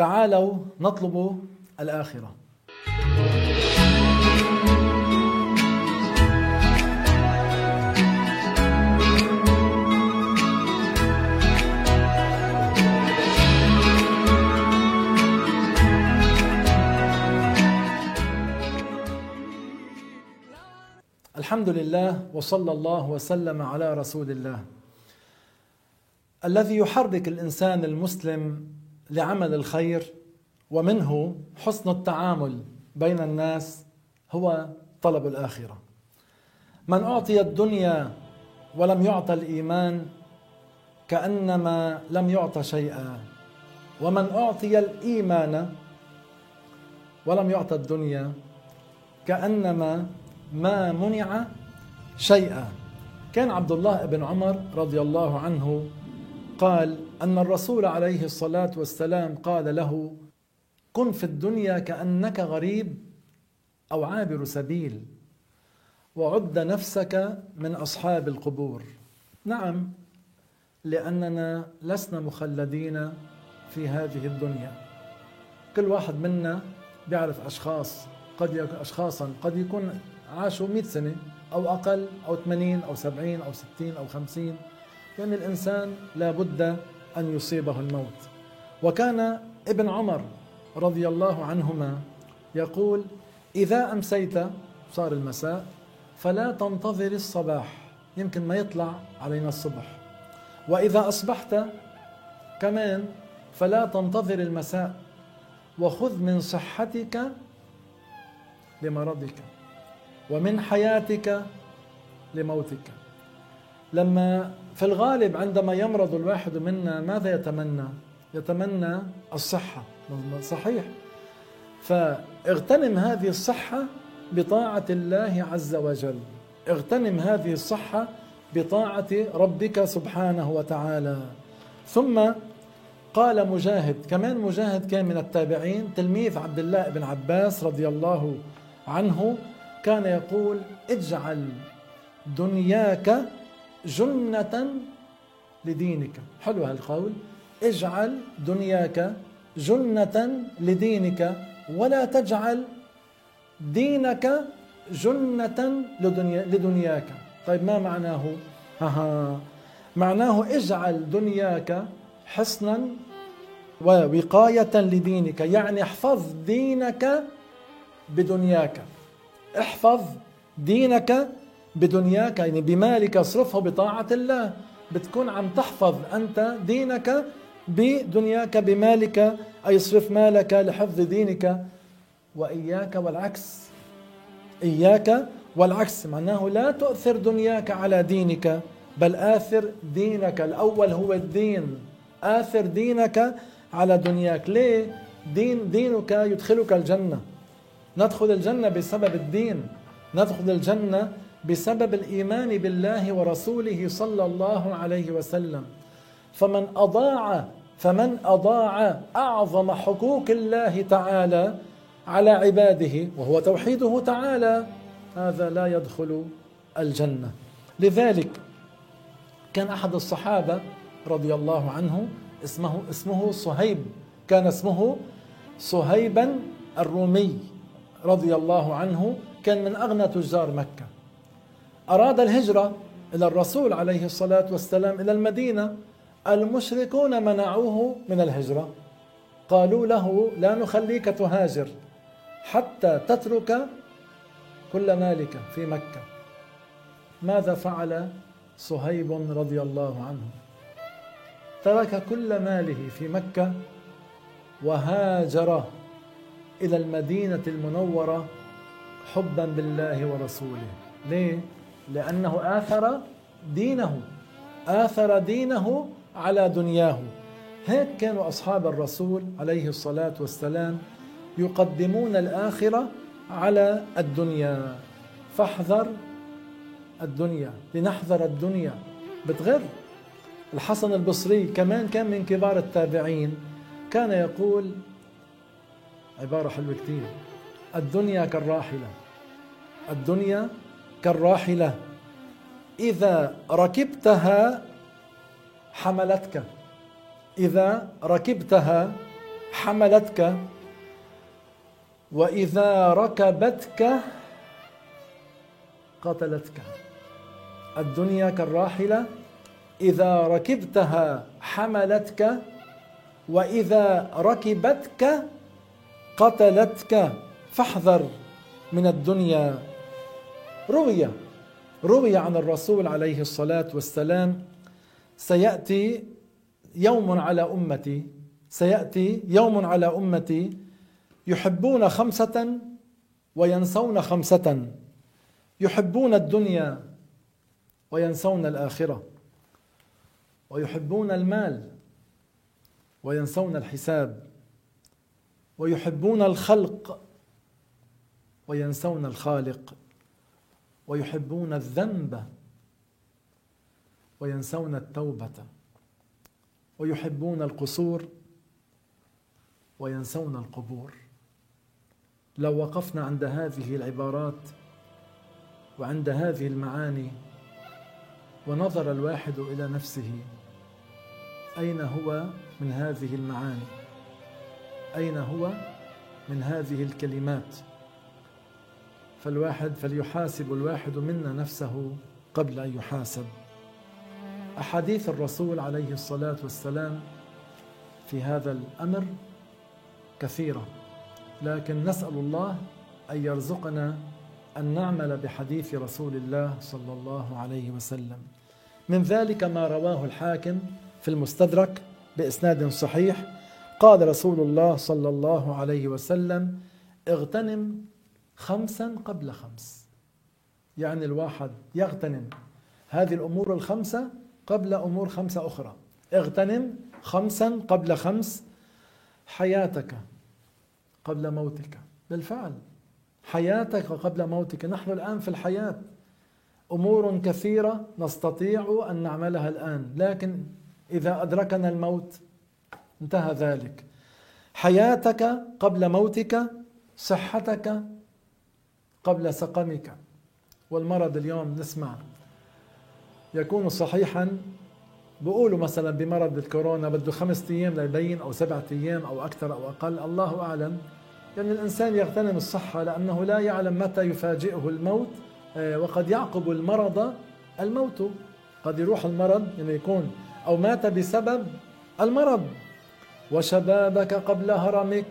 تعالوا نطلب الآخرة. الحمد لله وصلى الله وسلم على رسول الله الذي يحرك الإنسان المسلم لعمل الخير ومنه حسن التعامل بين الناس هو طلب الآخرة. من أعطي الدنيا ولم يعطى الإيمان كأنما لم يعط شيئا. ومن أعطي الإيمان ولم يعطى الدنيا كأنما ما منع شيئا. كان عبد الله بن عمر رضي الله عنه قال أن الرسول عليه الصلاة والسلام قال له كن في الدنيا كأنك غريب أو عابر سبيل وعد نفسك من أصحاب القبور. نعم لأننا لسنا مخلدين في هذه الدنيا. كل واحد منا بيعرف أشخاص قد يكون اشخاصا قد يكون عاشوا 100 سنة أو أقل أو 80 أو 70 أو 60 أو 50 يعني الإنسان لابد أن يصيبه الموت. وكان ابن عمر رضي الله عنهما يقول إذا أمسيت صار المساء فلا تنتظر الصباح يمكن ما يطلع علينا الصبح. وإذا أصبحت كمان فلا تنتظر المساء وخذ من صحتك لمرضك ومن حياتك لموتك. لما في الغالب عندما يمرض الواحد منا ماذا يتمنى؟ يتمنى الصحة. صحيح. فاغتنم هذه الصحة بطاعة الله عز وجل. اغتنم هذه الصحة بطاعة ربك سبحانه وتعالى. ثم قال مجاهد كمان مجاهد كان من التابعين تلميذ عبد الله بن عباس رضي الله عنه كان يقول اجعل دنياك جنة لدينك. حلو هالقول. اجعل دنياك جنة لدينك ولا تجعل دينك جنة لدنيا لدنياك. طيب ما معناه؟ ها معناه اجعل دنياك حصنا ووقاية لدينك. يعني احفظ دينك بدنياك. احفظ دينك بدنياك يعني بمالك اصرفه بطاعة الله. بتكون عم تحفظ أنت دينك بدنياك بمالك أي اصرف مالك لحفظ دينك. وإياك والعكس. إياك والعكس. معناه لا تؤثر دنياك على دينك بل آثر دينك. الأول هو الدين. آثر دينك على دنياك. ليه؟ دين دينك يدخلك الجنة. ندخل الجنة بسبب الدين. ندخل الجنة بسبب الإيمان بالله ورسوله صلى الله عليه وسلم. فمن أضاع فمن أضاع أعظم حقوق الله تعالى على عباده وهو توحيده تعالى هذا لا يدخل الجنة. لذلك كان أحد الصحابة رضي الله عنه اسمه اسمه صهيب كان اسمه صهيبا الرومي رضي الله عنه كان من أغنى تجار مكة. أراد الهجرة إلى الرسول عليه الصلاة والسلام إلى المدينة. المشركون منعوه من الهجرة. قالوا له لا نخليك تهاجر حتى تترك كل مالك في مكة. ماذا فعل صهيب رضي الله عنه؟ ترك كل ماله في مكة وهاجر إلى المدينة المنورة حبا بالله ورسوله. ليه؟ لأنه آثر دينه آثر دينه على دنياه. هيك كانوا أصحاب الرسول عليه الصلاة والسلام يقدمون الآخرة على الدنيا. فاحذر الدنيا لنحذر الدنيا. بتغر. الحسن البصري كمان كان من كبار التابعين. كان يقول عبارة حلوة كتير. الدنيا كالراحلة. الدنيا كالراحلة. إذا ركبتها حملتك. إذا ركبتها حملتك. وإذا ركبتك قتلتك. الدنيا كالراحلة. إذا ركبتها حملتك. وإذا ركبتك قتلتك. فاحذر من الدنيا روي روي عن الرسول عليه الصلاة والسلام سيأتي يوم على أمتي سيأتي يوم على أمتي يحبون خمسة وينسون خمسة يحبون الدنيا وينسون الآخرة ويحبون المال وينسون الحساب ويحبون الخلق وينسون الخالق. ويحبون الذنب وينسون التوبة ويحبون القصور وينسون القبور. لو وقفنا عند هذه العبارات وعند هذه المعاني ونظر الواحد إلى نفسه أين هو من هذه المعاني؟ أين هو من هذه الكلمات؟ فالواحد فليحاسب الواحد منا نفسه قبل أن يحاسب. أحاديث الرسول عليه الصلاة والسلام في هذا الأمر كثيرة لكن نسأل الله أن يرزقنا أن نعمل بحديث رسول الله صلى الله عليه وسلم. من ذلك ما رواه الحاكم في المستدرك بإسناد صحيح قال رسول الله صلى الله عليه وسلم اغتنم خمسا قبل خمس. يعني الواحد يغتنم. هذه الأمور الخمسة قبل أمور خمسة أخرى. اغتنم خمسا قبل خمس حياتك قبل موتك. بالفعل. حياتك قبل موتك. نحن الآن في الحياة. أمور كثيرة نستطيع أن نعملها الآن. لكن إذا أدركنا الموت انتهى ذلك. حياتك قبل موتك صحتك قبل سقمك. والمرض اليوم نسمع يكون صحيحا بقولوا مثلا بمرض الكورونا بده خمسة أيام ليبين أو سبعة أيام أو أكثر أو أقل الله أعلم. يعني الإنسان يغتنم الصحة لأنه لا يعلم متى يفاجئه الموت آه، وقد يعقب المرض الموت. قد يروح المرض يعني يكون أو مات بسبب المرض. وشبابك قبل هرمك.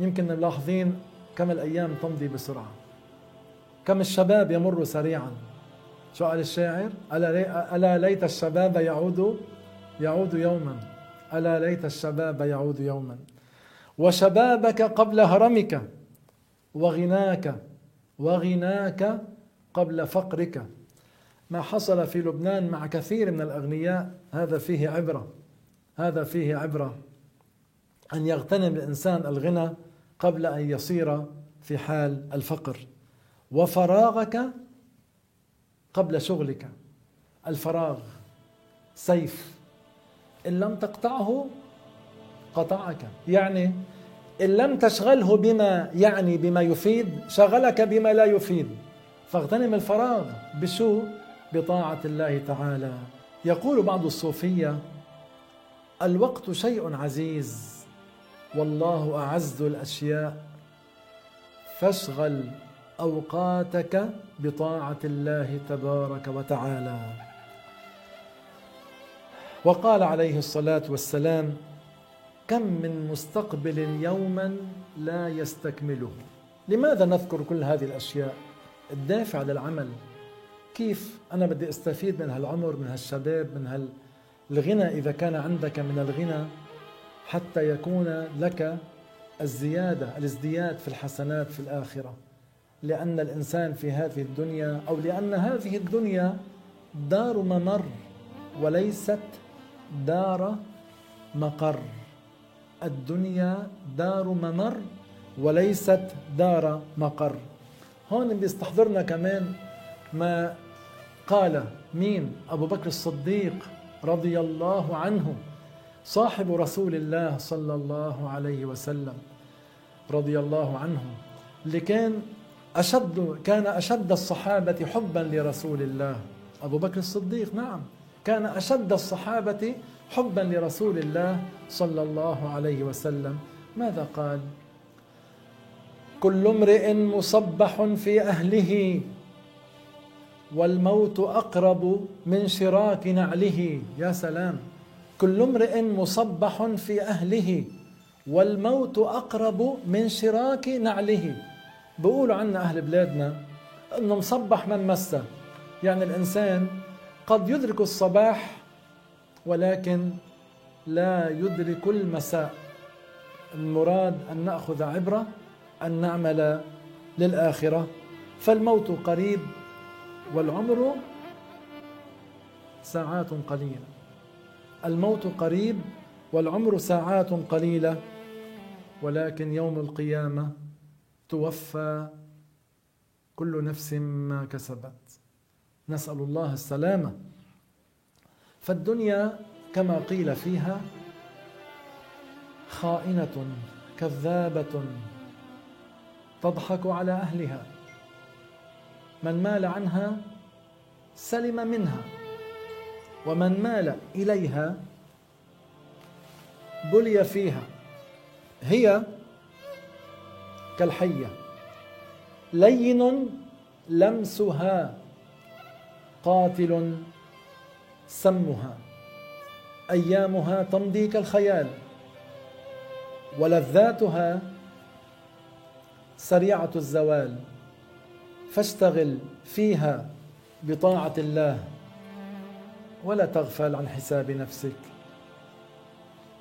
يمكن ملاحظين كم الأيام تمضي بسرعة؟ كم الشباب يمر سريعا؟ شو قال الشاعر ألا, ليت الشباب يعود يعود يوما؟ ألا ليت الشباب يعود يوما؟ وشبابك قبل هرمك وغناك وغناك قبل فقرك. ما حصل في لبنان مع كثير من الأغنياء هذا فيه عبرة هذا فيه عبرة. أن يغتنم الإنسان الغنى قبل أن يصير في حال الفقر. وفراغك قبل شغلك. الفراغ سيف. إن لم تقطعه قطعك. يعني إن لم تشغله بما يعني بما يفيد شغلك بما لا يفيد. فاغتنم الفراغ بشو بطاعة الله تعالى. يقول بعض الصوفية الوقت شيء عزيز. والله أعز الأشياء. فاشغل أوقاتك بطاعة الله تبارك وتعالى. وقال عليه الصلاة والسلام كم من مستقبل يوما لا يستكمله. لماذا نذكر كل هذه الأشياء؟ الدافع للعمل. كيف أنا بدي أستفيد من هالعمر من هالشباب من هالغنى إذا كان عندك من الغنى؟ حتى يكون لك الزيادة الازدياد في الحسنات في الآخرة. لأن الإنسان في هذه الدنيا أو لأن هذه الدنيا دار ممر وليست دار مقر. الدنيا دار ممر وليست دار مقر. هون بيستحضرنا كمان ما قال مين؟ أبو بكر الصديق رضي الله عنه. صاحب رسول الله صلى الله عليه وسلم رضي الله عنه اللي كان أشد كان أشد الصحابة حبا لرسول الله. أبو بكر الصديق نعم. كان أشد الصحابة حبا لرسول الله صلى الله عليه وسلم. ماذا قال؟ كل امرئ مصبح في أهله والموت أقرب من شراك نعله. يا سلام. كل امرئ مصبح في أهله والموت أقرب من شراك نعله. بقولوا عنا أهل بلادنا إنه مصبح من مسه. يعني الإنسان قد يدرك الصباح ولكن لا يدرك المساء. المراد أن نأخذ عبرة أن نعمل للآخرة. فالموت قريب والعمر ساعات قليلة. الموت قريب والعمر ساعات قليلة ولكن يوم القيامة توفى كل نفس ما كسبت. نسأل الله السلامة. فالدنيا كما قيل فيها خائنة كذابة تضحك على أهلها. من مال عنها سلم منها. ومن مال إليها بلي فيها. هي كالحية لين لمسها قاتل سمها. أيامها تمضي كالخيال ولذاتها سريعة الزوال. فاشتغل فيها بطاعة الله. ولا تغفل عن حساب نفسك.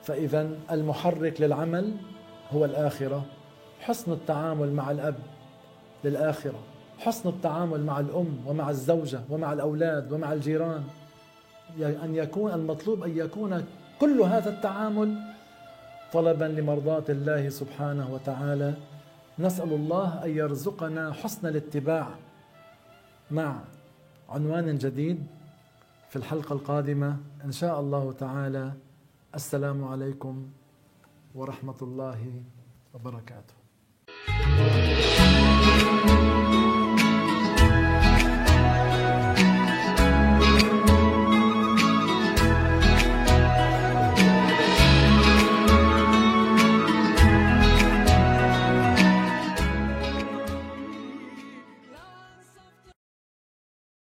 فاذا المحرك للعمل هو الآخرة. حسن التعامل مع الأب للآخرة. حسن التعامل مع الأم ومع الزوجة ومع الأولاد ومع الجيران. أن يكون المطلوب أن يكون كل هذا التعامل طلبا لمرضاة الله سبحانه وتعالى. نسأل الله أن يرزقنا حسن الاتباع مع عنوان جديد. في الحلقة القادمة إن شاء الله تعالى السلام عليكم ورحمة الله وبركاته.